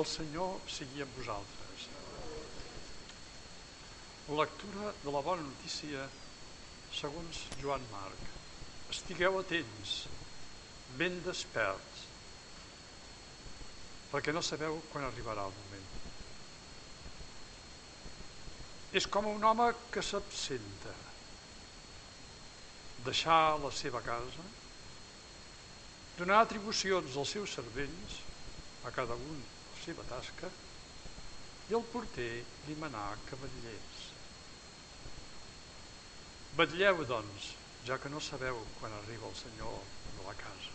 El Senyor sigui amb vosaltres. Lectura de la bona notícia segons Joan Marc. Estigueu atents, ben desperts, perquè no sabeu quan arribarà el moment. És com un home que s'absenta, deixar la seva casa, donar atribucions als seus servents, a cada un seva tasca i el porter li manà que vetllés. Vetlleu, doncs, ja que no sabeu quan arriba el senyor de la casa.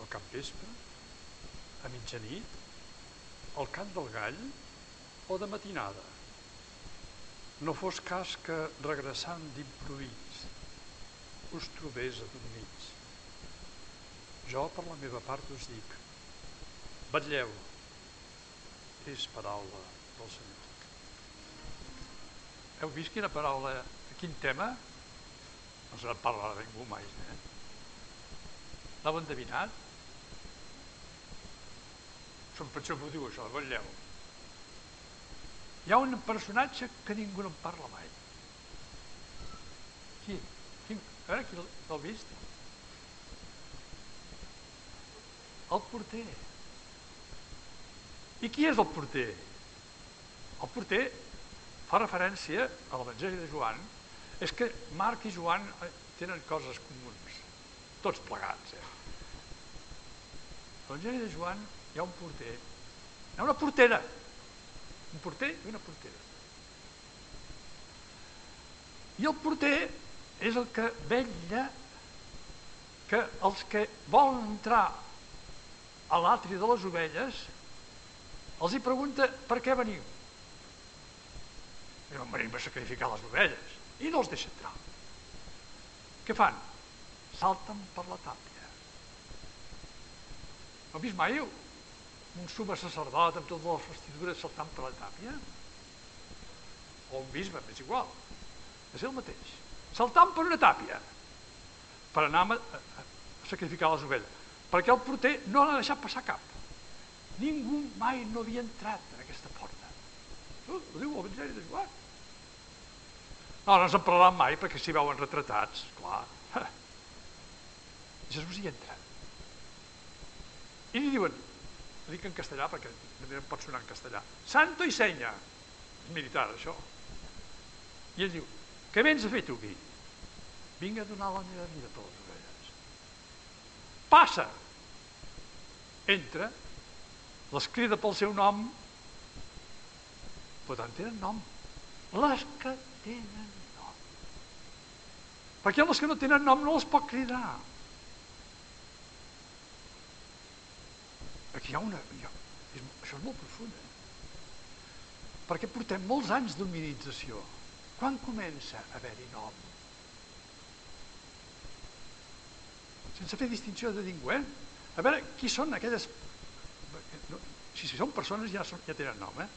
Al capvespre? A mitjanit? Al cant del gall? O de matinada? No fos cas que, regressant d'improvís, us trobés adormits. Jo, per la meva part, us dic, vetlleu, és paraula del Senyor. Heu vist quina paraula, quin tema? No se n'ha parlat ningú mai. Eh? L'heu endevinat? Som que ho diu això, vetlleu. Hi ha un personatge que ningú no en parla mai. Qui? Qui? A veure, qui l'ha vist? El porter. I qui és el porter? El porter fa referència a l'Evangeli de Joan, és que Marc i Joan eh, tenen coses comuns, tots plegats. Eh? A l'Evangeli de Joan hi ha un porter, hi ha una portera, un porter i una portera. I el porter és el que vetlla que els que volen entrar a l'atri de les ovelles els hi pregunta per què veniu. Diuen, venim a sacrificar les ovelles. I no els deixa entrar. Què fan? Salten per la tàpia. No vist mai un suma sacerdot amb totes les vestidures saltant per la tàpia? O un bisbe, és igual. És el mateix. Saltant per una tàpia per anar a, a, a sacrificar les ovelles. Perquè el porter no l'ha deixat passar cap. Ningú mai no havia entrat en aquesta porta. Ho diu el Evangeli de Joan. No, no se'n parlarà mai perquè s'hi veuen retratats, clar. Jesús hi entra. I li diuen, ho dic en castellà perquè no pot sonar en castellà, santo i senya. És militar, això. I ell diu, què vens a fer tu aquí? Vinc a donar la meva vida per les ovelles. Passa! Entra, les crida pel seu nom, però tant tenen nom. Les que tenen nom. Perquè les que no tenen nom no les pot cridar. Aquí hi ha una... Hi ha, és, això és molt profund, eh? Perquè portem molts anys d'humanització. Quan comença a haver-hi nom? Sense fer distinció de ningú, eh? A veure, qui són aquelles si, són persones ja, són, ja tenen nom, eh?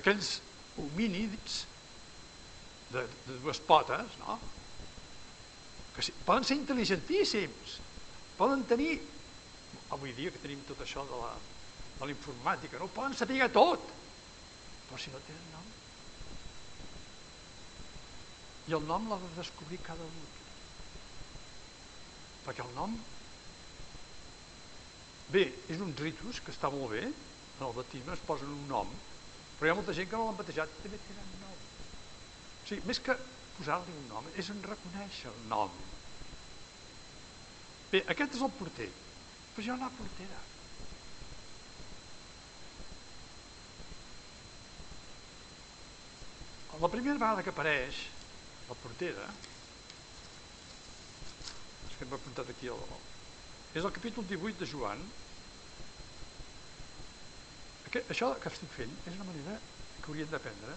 Aquells homínids de, de dues potes, no? Que si, poden ser intel·ligentíssims, poden tenir, avui dia que tenim tot això de la, de la informàtica, no? Poden saber tot, però si no tenen nom. I el nom l'ha de descobrir cada un. Perquè el nom Bé, és un ritus que està molt bé, en el baptisme es posen un nom, però hi ha molta gent que no l'han batejat també tenen nom. O sigui, més que posar-li un nom, és en reconèixer el nom. Bé, aquest és el porter, però hi ha una portera. La primera vegada que apareix la portera, és que hem apuntat aquí el, és el capítol 18 de Joan. Això que estic fent és una manera que hauríem d'aprendre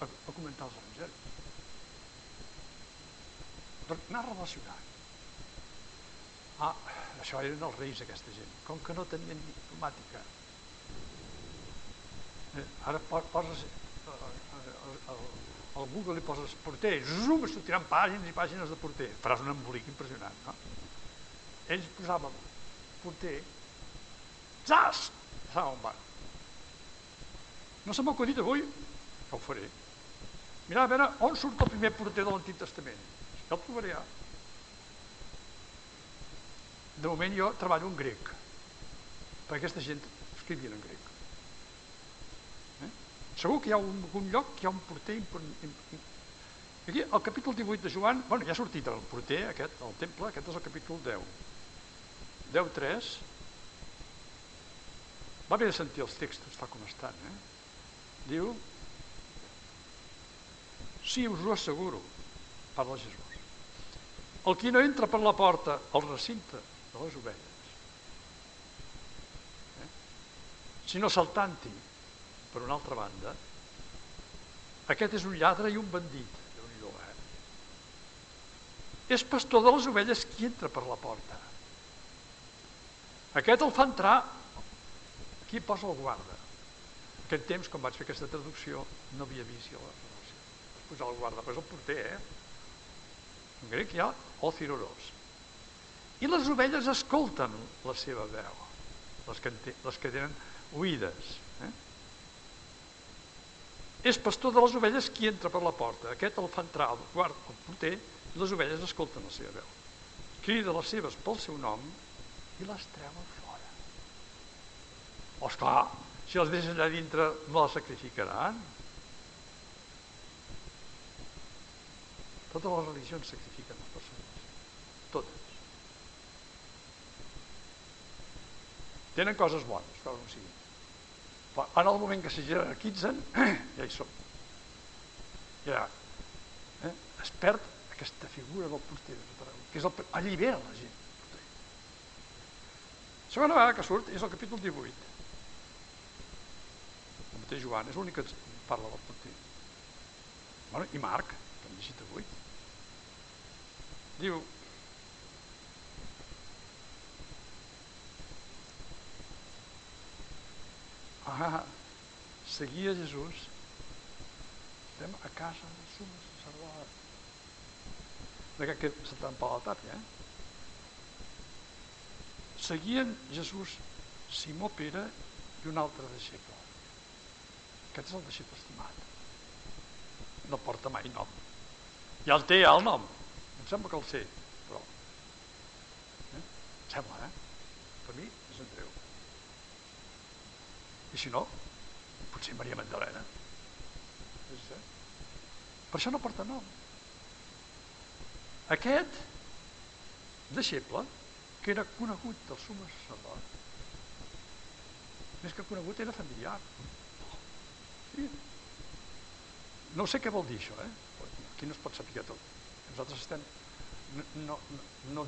a, a comentar els evangelis. Per anar relacionant. Ah, això eren els reis aquesta gent. Com que no tenien informàtica. Eh, ara poses al, al Google li poses porter, zoom, sortiran pàgines i pàgines de porter. Faràs un embolic impressionant, no? ells posaven porter, zas, Ja on va. No se m'ha acudit avui, que ho faré. Mirà, a veure, on surt el primer porter de l'Antic Testament? Ja el trobaré ja. De moment jo treballo en grec, perquè aquesta gent escrivien en grec. Eh? Segur que hi ha un, un lloc que hi ha un porter important. Aquí, al capítol 18 de Joan, bueno, ja ha sortit el porter aquest, el temple, aquest és el capítol 10. 10.3, va bé sentir els textos tal com estan, eh? Diu, sí, us ho asseguro, parla Jesús. El qui no entra per la porta al recinte de les ovelles, eh? sinó saltant-hi per una altra banda, aquest és un lladre i un bandit. Eh? És pastor de les ovelles qui entra per la porta. Aquest el fa entrar qui posa el guarda. Aquest temps, quan vaig fer aquesta traducció, no havia vist jo la relació. Es posar el guarda, però és el porter, eh? En grec hi ha o ciroros. I les ovelles escolten la seva veu, les que, les que tenen oïdes. Eh? És pastor de les ovelles qui entra per la porta. Aquest el fa entrar, el guard, el porter, i les ovelles escolten la seva veu. Crida les seves pel seu nom i les treu fora. Oh, esclar, si les deixen allà dintre no les sacrificaran. Totes les religions sacrifiquen les persones. Totes. Tenen coses bones, però no sigui. Però en el moment que se jerarquitzen, ja hi som. Ja eh, es perd aquesta figura del porter de tot arreu, que és el, allibera la gent. Segona vegada que surt és el capítol 18. Mateix Joan, és l'únic que parla del porter. Bueno, I Marc, que hem llegit avui. Diu, ah, seguia Jesús estem a casa del sumo sacerdot d'aquest que se trempa la tàpia eh? seguien Jesús Simó Pere i un altre deixeble aquest és el deixeble estimat no porta mai nom ja el té el nom em sembla que el sé però eh? em sembla eh? per mi és Andreu i si no, potser Maria Magdalena. Per això no porta nom. Aquest deixeble, que era conegut del sumo sacerdot, més que conegut era familiar. Sí. No sé què vol dir això, eh? Aquí no es pot saber tot. Nosaltres estem, no, no,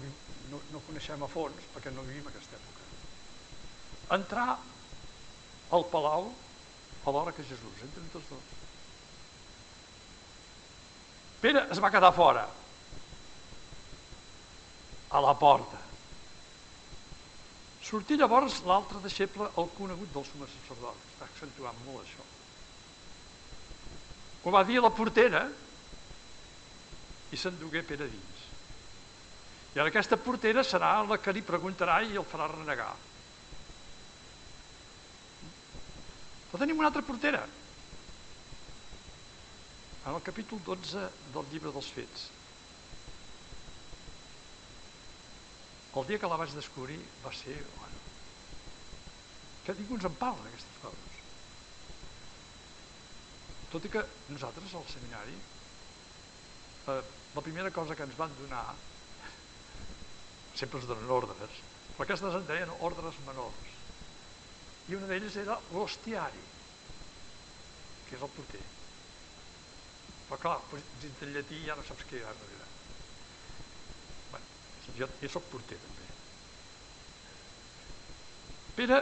no, no, coneixem a fons perquè no vivim aquesta època. Entrar al palau a l'hora que Jesús, entren tots dos. Pere es va quedar fora, a la porta. Sortir llavors l'altre deixeble, el conegut del sumo sacerdot. Està accentuant molt això. Ho va dir la portera i s'endugué Pere dins. I ara aquesta portera serà la que li preguntarà i el farà renegar. Però tenim una altra portera. En el capítol 12 del llibre dels fets. El dia que la vaig descobrir va ser... Bueno, que ningú ens en parla d'aquestes coses. Tot i que nosaltres al seminari eh, la primera cosa que ens van donar sempre es donen ordres però aquestes en deien ordres menors i una d'elles era l'hostiari, que és el porter. Però clar, dins del llatí ja no saps què hi ha darrere. Bueno, jo, jo soc porter també. Pere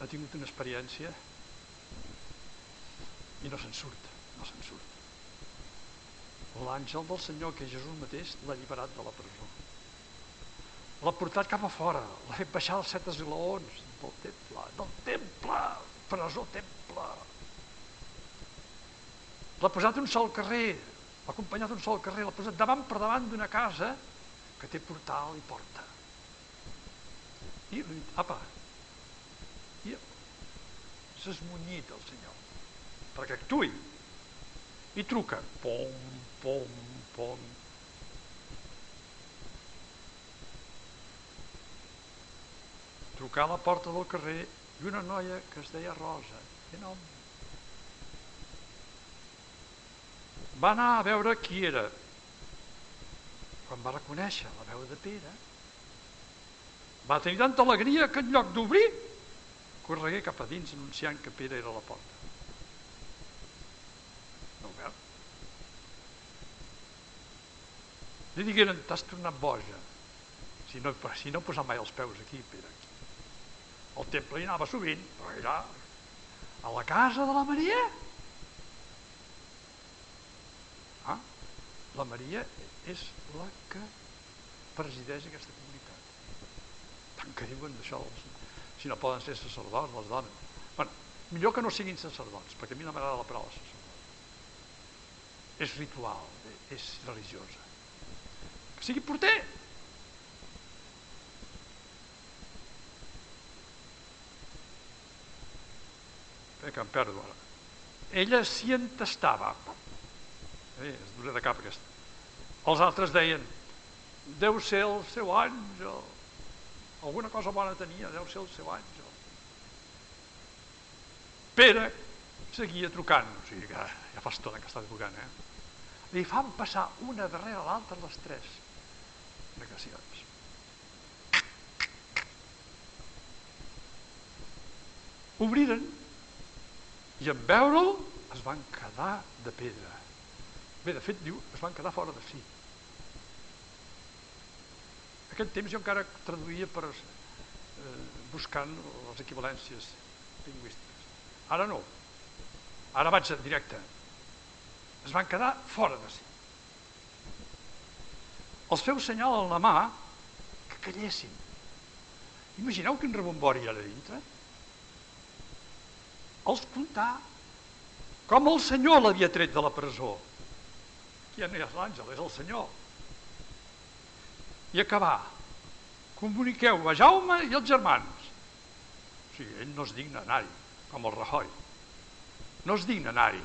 ha tingut una experiència i no se'n surt, no se'n surt. L'àngel del Senyor, que Jesús mateix, l'ha alliberat de la presó. L'ha portat cap a fora, l'ha fet baixar els set esglaons, del temple, del temple, presó temple. L'ha posat un sol carrer, l'ha acompanyat un sol carrer, l'ha posat davant per davant d'una casa que té portal i porta. I li dit, apa, s'esmunyit el Senyor, perquè actui. I truca, pom, pom, pom. Trucar a la porta del carrer i una noia que es deia Rosa, que nom. Va anar a veure qui era. Quan va reconèixer la veu de Pere, va tenir tanta alegria que en lloc d'obrir, corregué cap a dins anunciant que Pere era a la porta. No ho veu? Li digueren, t'has tornat boja. Si no, si no posar mai els peus aquí, Pere. Al temple hi anava sovint, però era a la casa de la Maria. Ah, la Maria és la que presideix aquesta que diuen d'això, si no poden ser sacerdots, les dones. Bueno, millor que no siguin sacerdots, perquè a mi no m'agrada la paraula sacerdot. És ritual, és religiosa. Sigui porter. Eh, que em perdo ara. Ella s'hi entestava. Eh, és dura de cap aquesta. Els altres deien, deu ser el seu àngel, alguna cosa bona tenia, deu ser el seu àngel. Pere seguia trucant, o sigui que ja fa estona que està trucant, eh? Li fan passar una darrere l'altra les tres negacions. Obriren i en veure'l es van quedar de pedra. Bé, de fet, diu, es van quedar fora de si. Aquest temps jo encara traduïa per, eh, buscant les equivalències lingüístiques. Ara no. Ara vaig en directe. Es van quedar fora de si. Els feu senyal en la mà que callessin. Imagineu quin rebombori hi ha dintre? Els comptar com el senyor l'havia tret de la presó. Ja no és l'àngel, és el senyor i acabar. Comuniqueu a Jaume i els germans. O sigui, ell no es digna anar-hi, com el Rajoy. No es digna anar-hi.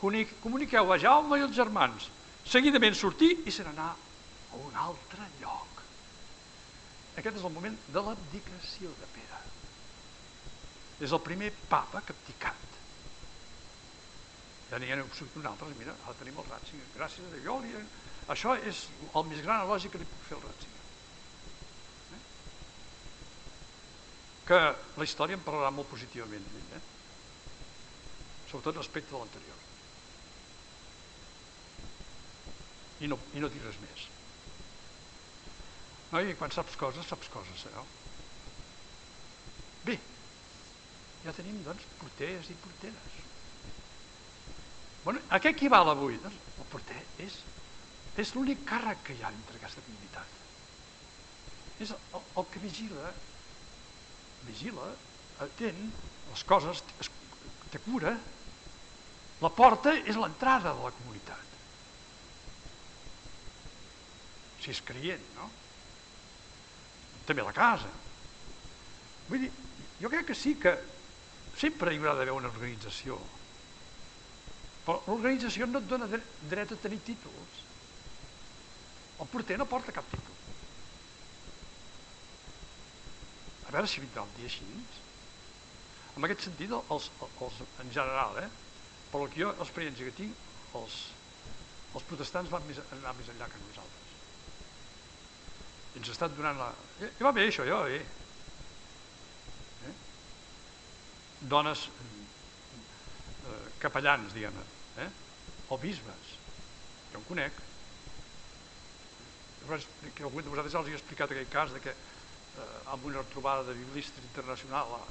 Comuniqueu a Jaume i els germans. Seguidament sortir i se n'anar a un altre lloc. Aquest és el moment de l'abdicació de Pere. És el primer papa capticat. Ja n'hi ha un altre, mira, ara tenim el Ratzinger. Gràcies a Déu, li això és el més gran elogi que li puc fer al Ratzinger. Eh? Que la història en parlarà molt positivament eh? sobretot respecte a l'anterior. I no, I no dir res més. No? I quan saps coses, saps coses, sabeu? Bé, ja tenim, doncs, porters i porteres. Bueno, a què equival avui? Doncs el porter és és l'únic càrrec que hi ha entre aquesta comunitat. És el, el que vigila, vigila, atén les coses, es, té cura. La porta és l'entrada de la comunitat. Si és creient, no? També la casa. Vull dir, jo crec que sí que sempre hi haurà d'haver una organització. Però l'organització no et dona dret a tenir títols. El porter no porta cap títol. A veure si vindrà un dia així. En aquest sentit, els, els, en general, eh, per que jo, l'experiència que tinc, els, els protestants van més, anar més enllà que nosaltres. I ens ha estat donant la... Eh, va bé això, ja va bé. Eh? Dones eh, capellans, diguem-ne, eh? o bisbes, jo en conec, que algú de vosaltres els he explicat aquell cas de que eh, amb una trobada de biblistes internacional a,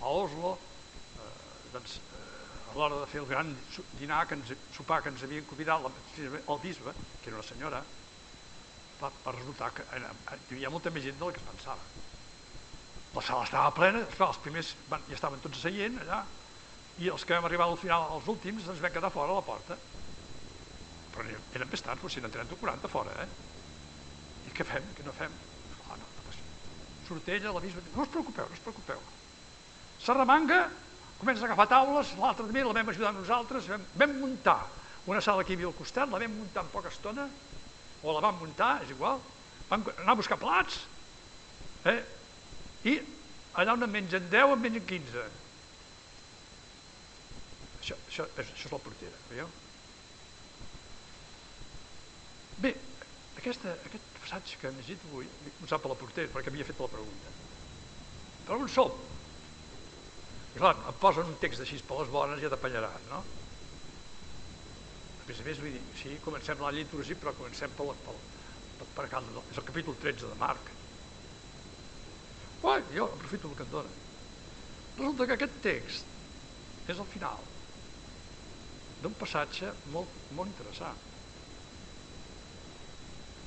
a Oslo eh, doncs, eh, a l'hora de fer el gran dinar que ens, sopar que ens havien convidat la, el bisbe, que era una senyora va, va resultar que eh, hi havia molta més gent del que es pensava la sala estava plena esclar, els primers van, ja estaven tots seient allà i els que vam arribar al final, els últims, ens vam quedar fora a la porta però eren més tard, si n'en 30 o 40 fora eh? què fem, què no fem? Ah, no, no, pues, surt ella, la bisbe, no us preocupeu, no us preocupeu. Sarramanga comença a agafar taules, l'altre també la vam ajudar nosaltres, vam, vam muntar una sala que hi havia al costat, la vam muntar en poca estona, o la vam muntar, és igual, vam anar a buscar plats, eh? i allà on en mengen 10 en mengen 15. Això, això, això és la portera, veieu? Bé, aquesta, aquest passatge que hem llegit avui, he començat per la portera perquè havia fet la pregunta. Per on som? I clar, em posen un text així per les bones i ja t'apanyaràs, no? Més a més, vull dir, sí, comencem la litúrgia, però comencem per, la, per, per, cal, és el capítol 13 de Marc. Uai, jo aprofito el que et dona. Resulta que aquest text és el final d'un passatge molt, molt interessant,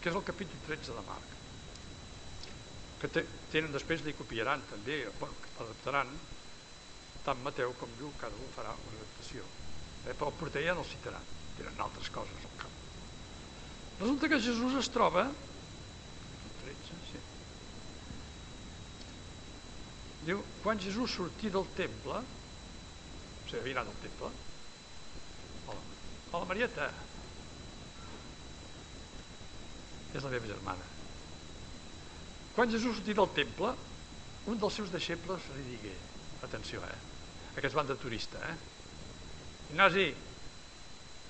que és el capítol 13 de Marc, que te, tenen després, li copiaran també, bueno, l'adaptaran, tant Mateu com Lluc, cada un farà una adaptació. Eh? Però el no el citarà, tenen altres coses al camp. Resulta que Jesús es troba, 13, sí, diu, quan Jesús sortí del temple, o sigui, havia anat al temple, hola, hola Marieta, és la meva germana. Quan Jesús sortí del temple, un dels seus deixebles li digué, atenció, eh? Aquests van de turista, eh? Ignasi,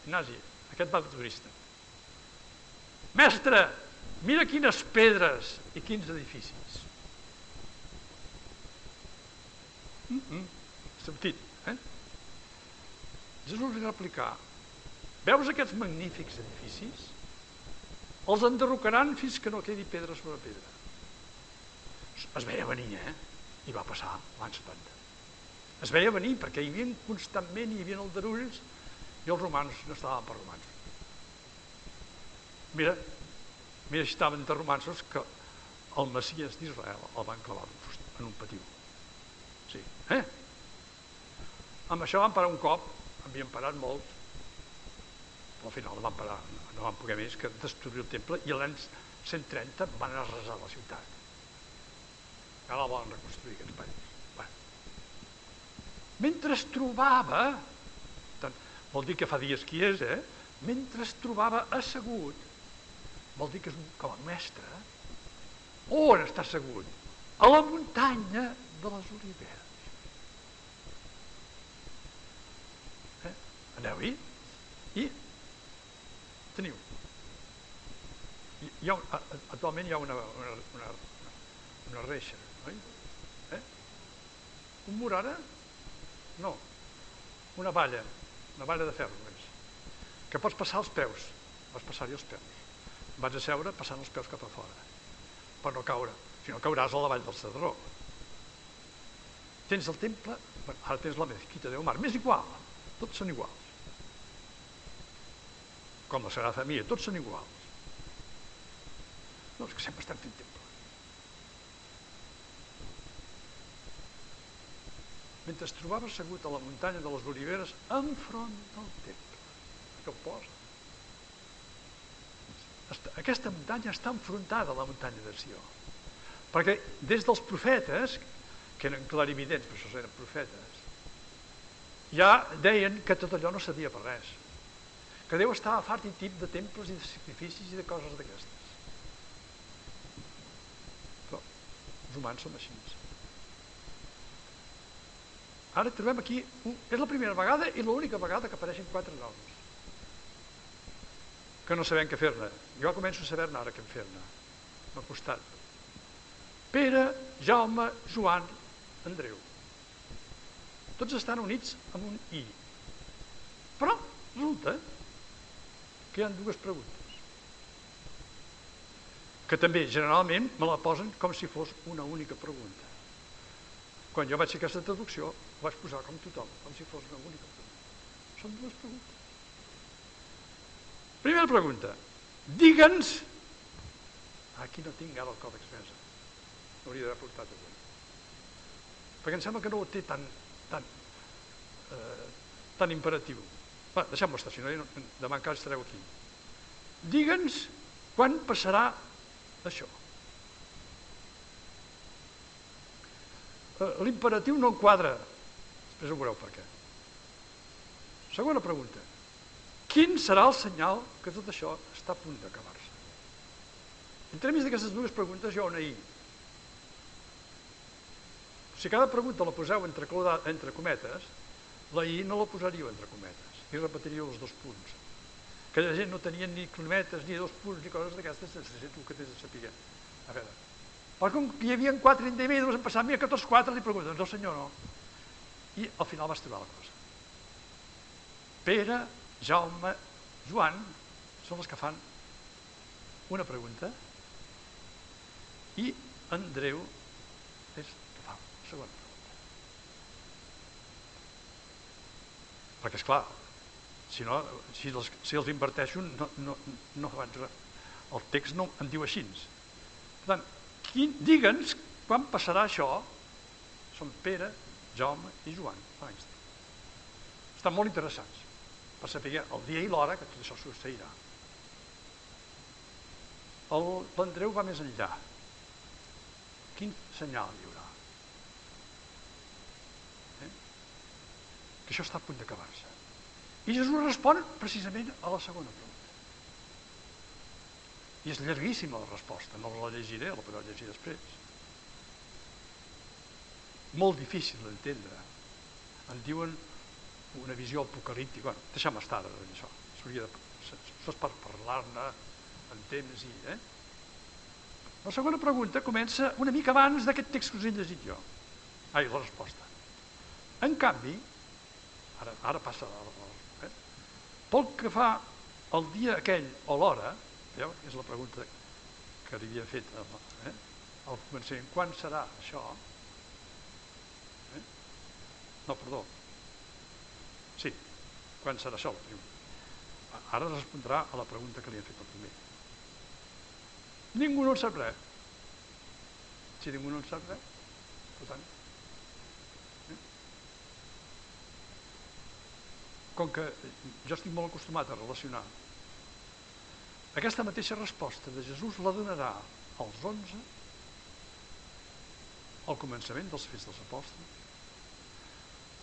Ignasi, aquest va de turista. Mestre, mira quines pedres i quins edificis. Mm -mm, sentit, eh? Jesús li replicar, veus aquests magnífics edificis? Els enderrocaran fins que no quedi pedra sobre pedra. Es veia venir, eh? I va passar l'any 70. Es veia venir perquè hi havia constantment, hi havia aldarulls i els romans no estaven per romans. Mira, mira si estaven de romansos que el Messies d'Israel el van clavar en un patiu. Sí, eh? Amb això van parar un cop, havien parat molt, però al final van parar, no van poder més que destruir el temple i l'any 130 van arrasar la ciutat. Ara la volen reconstruir aquests països mentre es trobava, vol dir que fa dies qui és, eh? mentre es trobava assegut, vol dir que és un, com a mestre, on està assegut? A la muntanya de les Oliveres. Eh? Aneu-hi i teniu. Hi ha, actualment hi ha una, una, una, una reixa, oi? Eh? Un mur ara no, una valla, una valla de ferro, més, que pots passar els peus, vas passar-hi els peus. Vaig a seure passant els peus cap a fora, per no caure, si no cauràs a la vall del Cedró. Tens el temple, ara tens la mesquita de Omar, m'és igual, tots són iguals. Com la Sagrada Família, tots són iguals. No, és que sempre estem fent temple. Mentre es trobava assegut a la muntanya de les Oliveres enfront del temple. Que posa. Aquesta muntanya està enfrontada a la muntanya de Sió. Perquè des dels profetes, que eren clarividents, però això eren profetes, ja deien que tot allò no sabia per res. Que Déu estava fart i tip de temples i de sacrificis i de coses d'aquestes. Però els humans som així. Ara trobem aquí, és la primera vegada i l'única vegada que apareixen quatre noms que no sabem què fer-ne. Jo començo a saber-ne ara què fer-ne. M'ha costat. Pere, Jaume, Joan, Andreu. Tots estan units amb un I. Però resulta que hi ha dues preguntes que també generalment me la posen com si fos una única pregunta. Quan jo vaig fer aquesta traducció, ho vaig posar com tothom, com si fos una única pregunta. Són dues preguntes. Primera pregunta. Digue'ns... Aquí no tinc ara el còdex Mesa. Hauria d'haver portat avui. Perquè em sembla que no ho té tan, tan, eh, tan imperatiu. Va, deixem-ho estar, si no, demà encara estareu aquí. Digue'ns quan passarà això. L'imperatiu no enquadra. Després ho veureu per què. Segona pregunta. Quin serà el senyal que tot això està a punt d'acabar-se? Entremig d'aquestes dues preguntes hi ha una I. Si cada pregunta la poseu entre, entre cometes, la I no la posaríeu entre cometes i repetiríeu els dos punts. Aquella gent no tenia ni cometes, ni dos punts, ni coses d'aquestes, tu que tens de saber. A veure, però com que hi havia quatre individus, em passava que tots quatre li pregunten, no senyor, no. I al final vas trobar la cosa. Pere, Jaume, Joan són els que fan una pregunta i Andreu és que fa la segona pregunta. Perquè, és clar, si, no, si, els, si els inverteixo no, no, no faig res. El text no em diu així. Per tant, digue'ns quan passarà això. Són Pere, Jaume i Joan. Estan molt interessants per saber el dia i l'hora que tot això succeirà. L'Andreu va més enllà. Quin senyal hi haurà? Eh? Que això està a punt d'acabar-se. I Jesús respon precisament a la segona pregunta. I és llarguíssima la resposta, no la llegiré, la podeu llegir després. Molt difícil d'entendre. En diuen una visió apocalíptica. Bueno, deixem estar en això. De, això és per parlar-ne en temps i... Eh? La segona pregunta comença una mica abans d'aquest text que us he llegit jo. Ai, la resposta. En canvi, ara, ara passa pel que fa al dia aquell o l'hora, és la pregunta que li havia fet eh, al començament, quan serà això? Eh? No, perdó. Sí, quan serà això? Ara respondrà a la pregunta que li ha fet el primer. Ningú no en sap res. Si ningú no en sap res, per tant, com que jo estic molt acostumat a relacionar, aquesta mateixa resposta de Jesús la donarà als 11 al començament dels fets dels apòstols,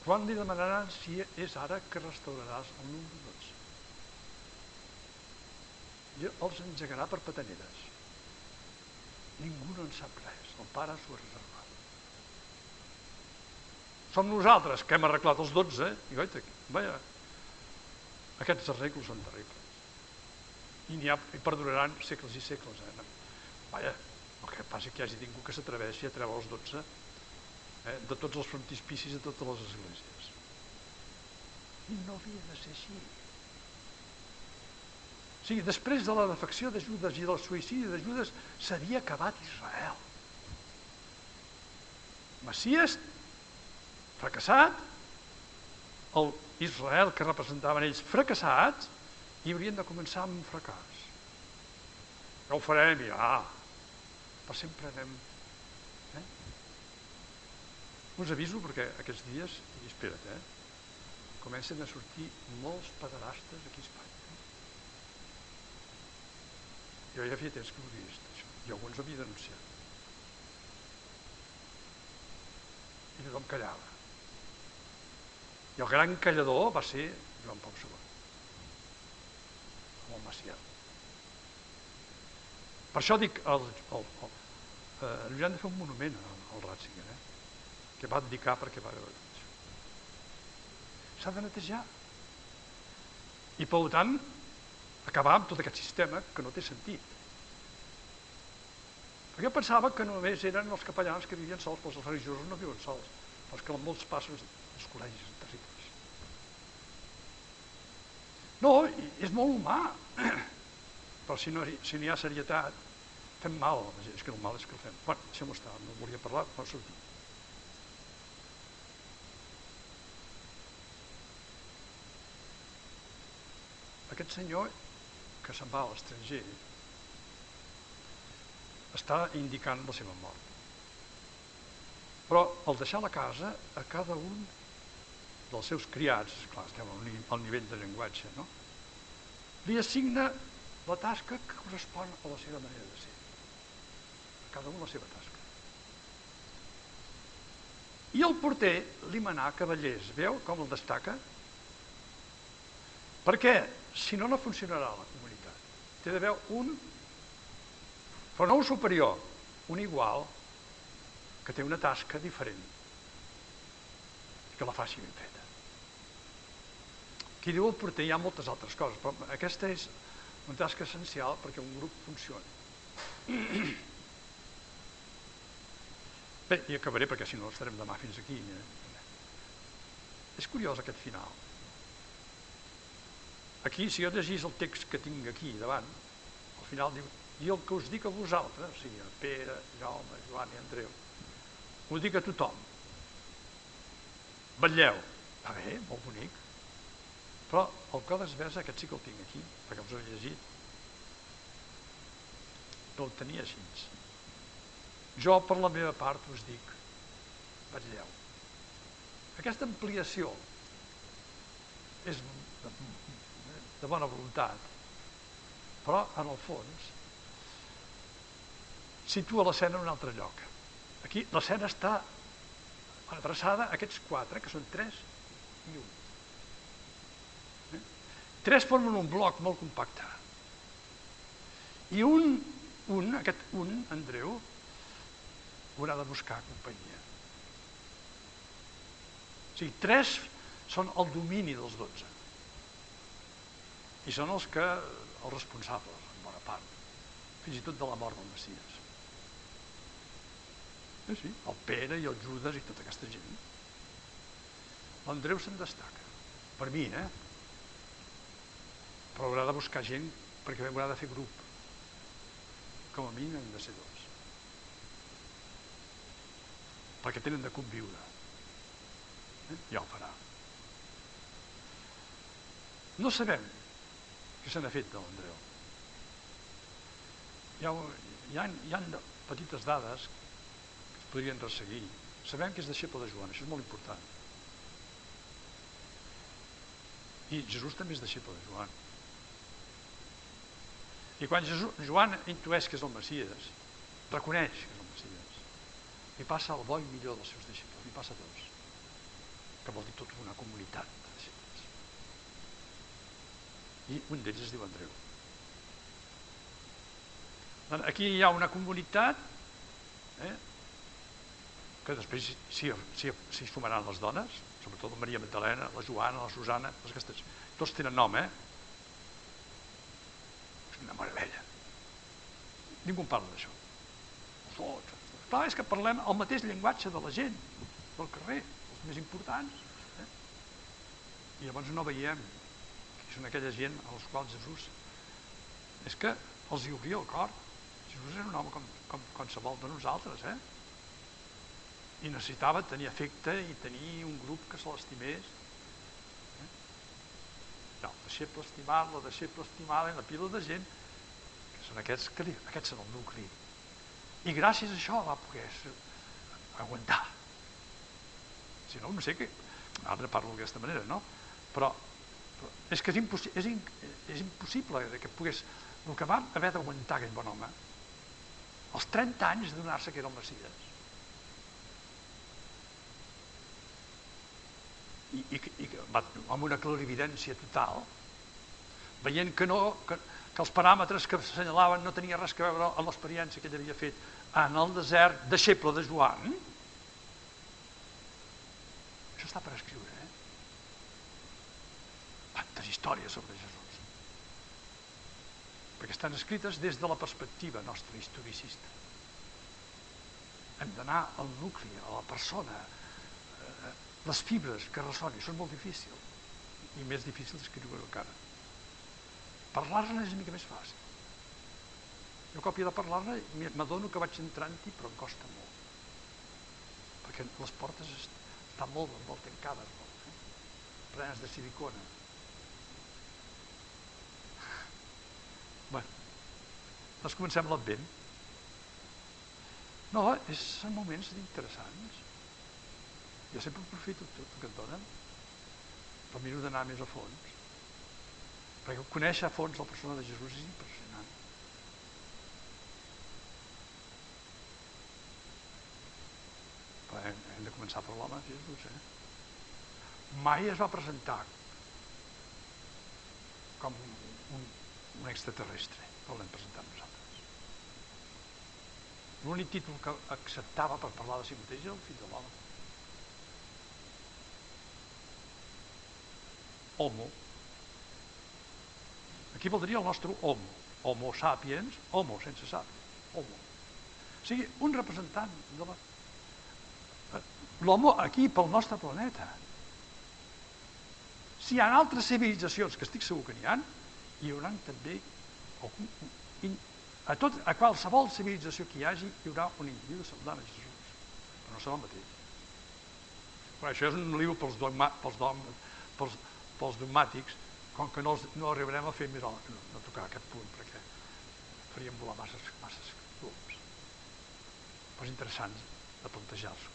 quan li demanaran si és ara que restauraràs el número 12. I els engegarà per pataneres. Ningú no en sap res, el pare s'ho ha reservat. Som nosaltres que hem arreglat els 12, i goita, vaja, aquests arreglos són terribles. I n'hi ha, i perduraran segles i segles. Eh? Vaja, el que passa que hi hagi ningú que s'atreveixi a treure els 12 eh, de tots els frontispicis de totes les esglésies. I no havia de ser així. O sigui, després de la defecció de i del suïcidi de Judes s'havia acabat Israel. Messies fracassat, el Israel que representaven ells fracassats i haurien de començar amb un fracàs. Ja ho farem, ja. Per sempre anem... Eh? Us aviso perquè aquests dies, i espera't, eh? comencen a sortir molts pederastes aquí a Espanya. Eh? Jo ja feia temps que ho he vist, això. Alguns ho havia denunciat. I tothom callava. I el gran callador va ser Joan Pau II, com el Macià. Per això dic, el, el, el, eh, li han de fer un monument al, al Ratzinger, eh? que va dedicar perquè va veure això. S'ha de netejar. I per tant, acabar amb tot aquest sistema que no té sentit. Jo pensava que només eren els capellans que vivien sols, però els religiosos no viuen sols, els que molts passos els col·legis no, és molt humà. Però si no, si no hi ha serietat, fem mal. És que el mal és que el fem. Bueno, deixem-ho estar, no volia parlar, però sortir. Aquest senyor que se'n va a l'estranger està indicant la seva mort. Però al deixar la casa, a cada un dels seus criats, clar, estem al nivell de llenguatge, no? li assigna la tasca que correspon a la seva manera de ser. A cada un la seva tasca. I el porter li manà cavallers. Veu com el destaca? Perquè, si no, no funcionarà la comunitat. Té d'haver un, però no un superior, un igual, que té una tasca diferent, que la faci ben feta. Qui diu el porter hi ha moltes altres coses, però aquesta és una tasca essencial perquè un grup funcioni. Bé, i acabaré perquè si no estarem demà fins aquí. Eh? És curiós aquest final. Aquí, si jo llegís el text que tinc aquí davant, al final diu, i el que us dic a vosaltres, o sigui, a Pere, Jaume, Joan i Andreu, ho dic a tothom. Vetlleu. Va bé, molt bonic. Però el codi d'esversa, aquest sí que el tinc aquí, perquè us he llegit. No el tenia així. Jo, per la meva part, us dic, vetlleu. Aquesta ampliació és de, de bona voluntat, però, en el fons, situa l'escena en un altre lloc. Aquí l'escena està adreçada a aquests quatre, que són tres i un. Eh? Tres formen un bloc molt compacte. I un, un, aquest un, Andreu, haurà de buscar companyia. O sigui, tres són el domini dels dotze. I són els que, els responsables, en bona part, fins i tot de la mort del Messies. Sí, sí, el Pere i el Judas i tota aquesta gent. L'Andreu se'n destaca. Per mi, eh? Però haurà de buscar gent perquè haurà de fer grup. Com a mínim hem de ser dos perquè tenen de conviure. Eh? Ja ho farà. No sabem què se n'ha fet de l'Andreu. Hi ha, hi, ha, hi ha petites dades que es podrien resseguir. Sabem que és deixeble de Joan, això és molt important. I Jesús també és deixeble de Joan. I quan Joan intueix que és el Messies, reconeix que és el li passa el bo i millor dels seus deixebles, li passa a tots, que vol dir tota una comunitat de deixebles. I un d'ells es diu Andreu. Aquí hi ha una comunitat eh, que després s'hi si, si sumaran les dones, sobretot la Maria Magdalena, la Joana, la Susana, les aquestes, tots tenen nom, eh? És una meravella. Ningú parla d'això. Tots, Clar, és que parlem el mateix llenguatge de la gent, del carrer, els més importants. Eh? I llavors no veiem que són aquella gent a les quals Jesús és que els hi obria el cor. Jesús era un home com, com qualsevol de nosaltres, eh? I necessitava tenir afecte i tenir un grup que se l'estimés. No, deixeble estimat, la deixeble estimada i la pila de gent, que són aquests, que, aquests són el nucli i gràcies a això va poder aguantar. Si no, no sé què... Ara parlo d'aquesta manera, no? Però, però és que és, impossi és, in és impossible que pogués... El que va haver d'aguantar aquell bon home, els 30 anys de donar-se que era el Messias. I, i, i va, amb una clarividència total, veient que no, que, que els paràmetres que assenyalaven no tenia res que veure amb l'experiència que ell havia fet en el desert deixeble de Joan. Això està per escriure, eh? Quantes històries sobre Jesús. Perquè estan escrites des de la perspectiva nostra historicista. Hem d'anar al nucli, a la persona, les fibres que ressonin, són molt difícils. I més difícil d'escriure encara. Parlar-ne és una mica més fàcil. Jo còpia de parlar-ne m'adono que vaig entrant-hi però em costa molt. Perquè les portes estan molt, molt tancades, molt, eh? plenes de silicona. Bueno, doncs comencem l'advent. No, és, són moments interessants. Jo sempre aprofito tot el que et donen, però miro d'anar més a fons. Perquè conèixer a fons la persona de Jesús és impressionant. Però hem, hem de començar per l'home, Jesús, eh? Mai es va presentar com un, un extraterrestre, no l'hem presentat nosaltres. L'únic títol que acceptava per parlar de si mateix era el fill de l'home. Homo. Aquí voldria el nostre homo. Homo sapiens, homo sense sapiens. Homo. O sigui, un representant de la... L'homo aquí pel nostre planeta. Si hi ha altres civilitzacions, que estic segur que n'hi ha, hi haurà també a, tot, a qualsevol civilització que hi hagi hi haurà un individu semblant a Jesús, però no serà el mateix. Però això és un lío pels, dogma, pels, dogma, pels, pels dogmàtics, com que no, els, no arribarem a fer més no, no tocar aquest punt, perquè faríem volar masses, masses clubs. Però és interessant de plantejar-s'ho.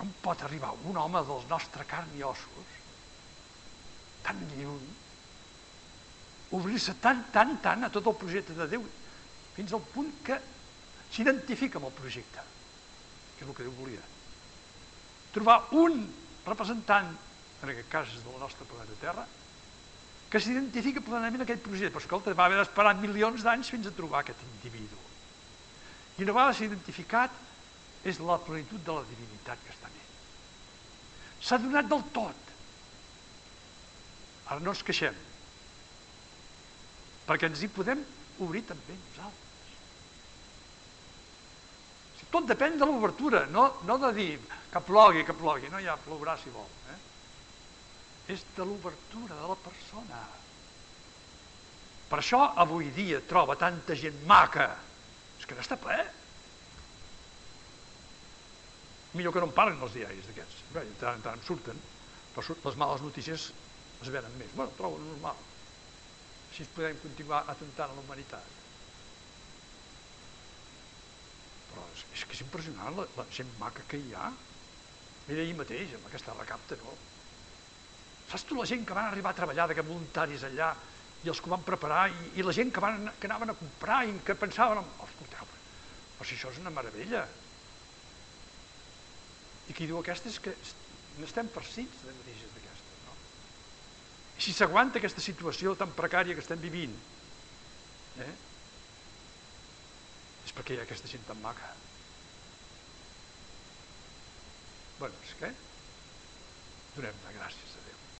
Com pot arribar un home dels nostres carn i ossos tan lluny, obrir-se tant, tant, tant a tot el projecte de Déu, fins al punt que s'identifica amb el projecte, és el que Déu volia. Trobar un representant, en aquest cas és de la nostra planeta Terra, que s'identifica plenament aquest projecte. Però escolta, va haver d'esperar milions d'anys fins a trobar aquest individu. I una vegada identificat, és la plenitud de la divinitat que està en ell. S'ha donat del tot Ara no ens queixem, perquè ens hi podem obrir també nosaltres. Tot depèn de l'obertura, no, no de dir que plogui, que plogui, no ja plourà si vol. Eh? És de l'obertura de la persona. Per això avui dia troba tanta gent maca. És que n'està ple. Millor que no en parlen els diaris d'aquests. Bé, tant en tant surten, però les males notícies es venen més. Bueno, trobo normal. Així podem continuar atentant a la humanitat. Però és, és que és impressionant la, la gent maca que hi ha. Mira ahir mateix, amb aquesta recapta, no? Saps tu la gent que van arribar a treballar de voluntaris allà i els que van preparar i, i la gent que, van, que anaven a comprar i que pensaven, oh, escolteu, però si això és una meravella. I qui diu aquesta és que n'estem farcits de notícies si s'aguanta aquesta situació tan precària que estem vivint, eh? és perquè hi ha aquesta gent tan maca. Bueno, és que donem de gràcies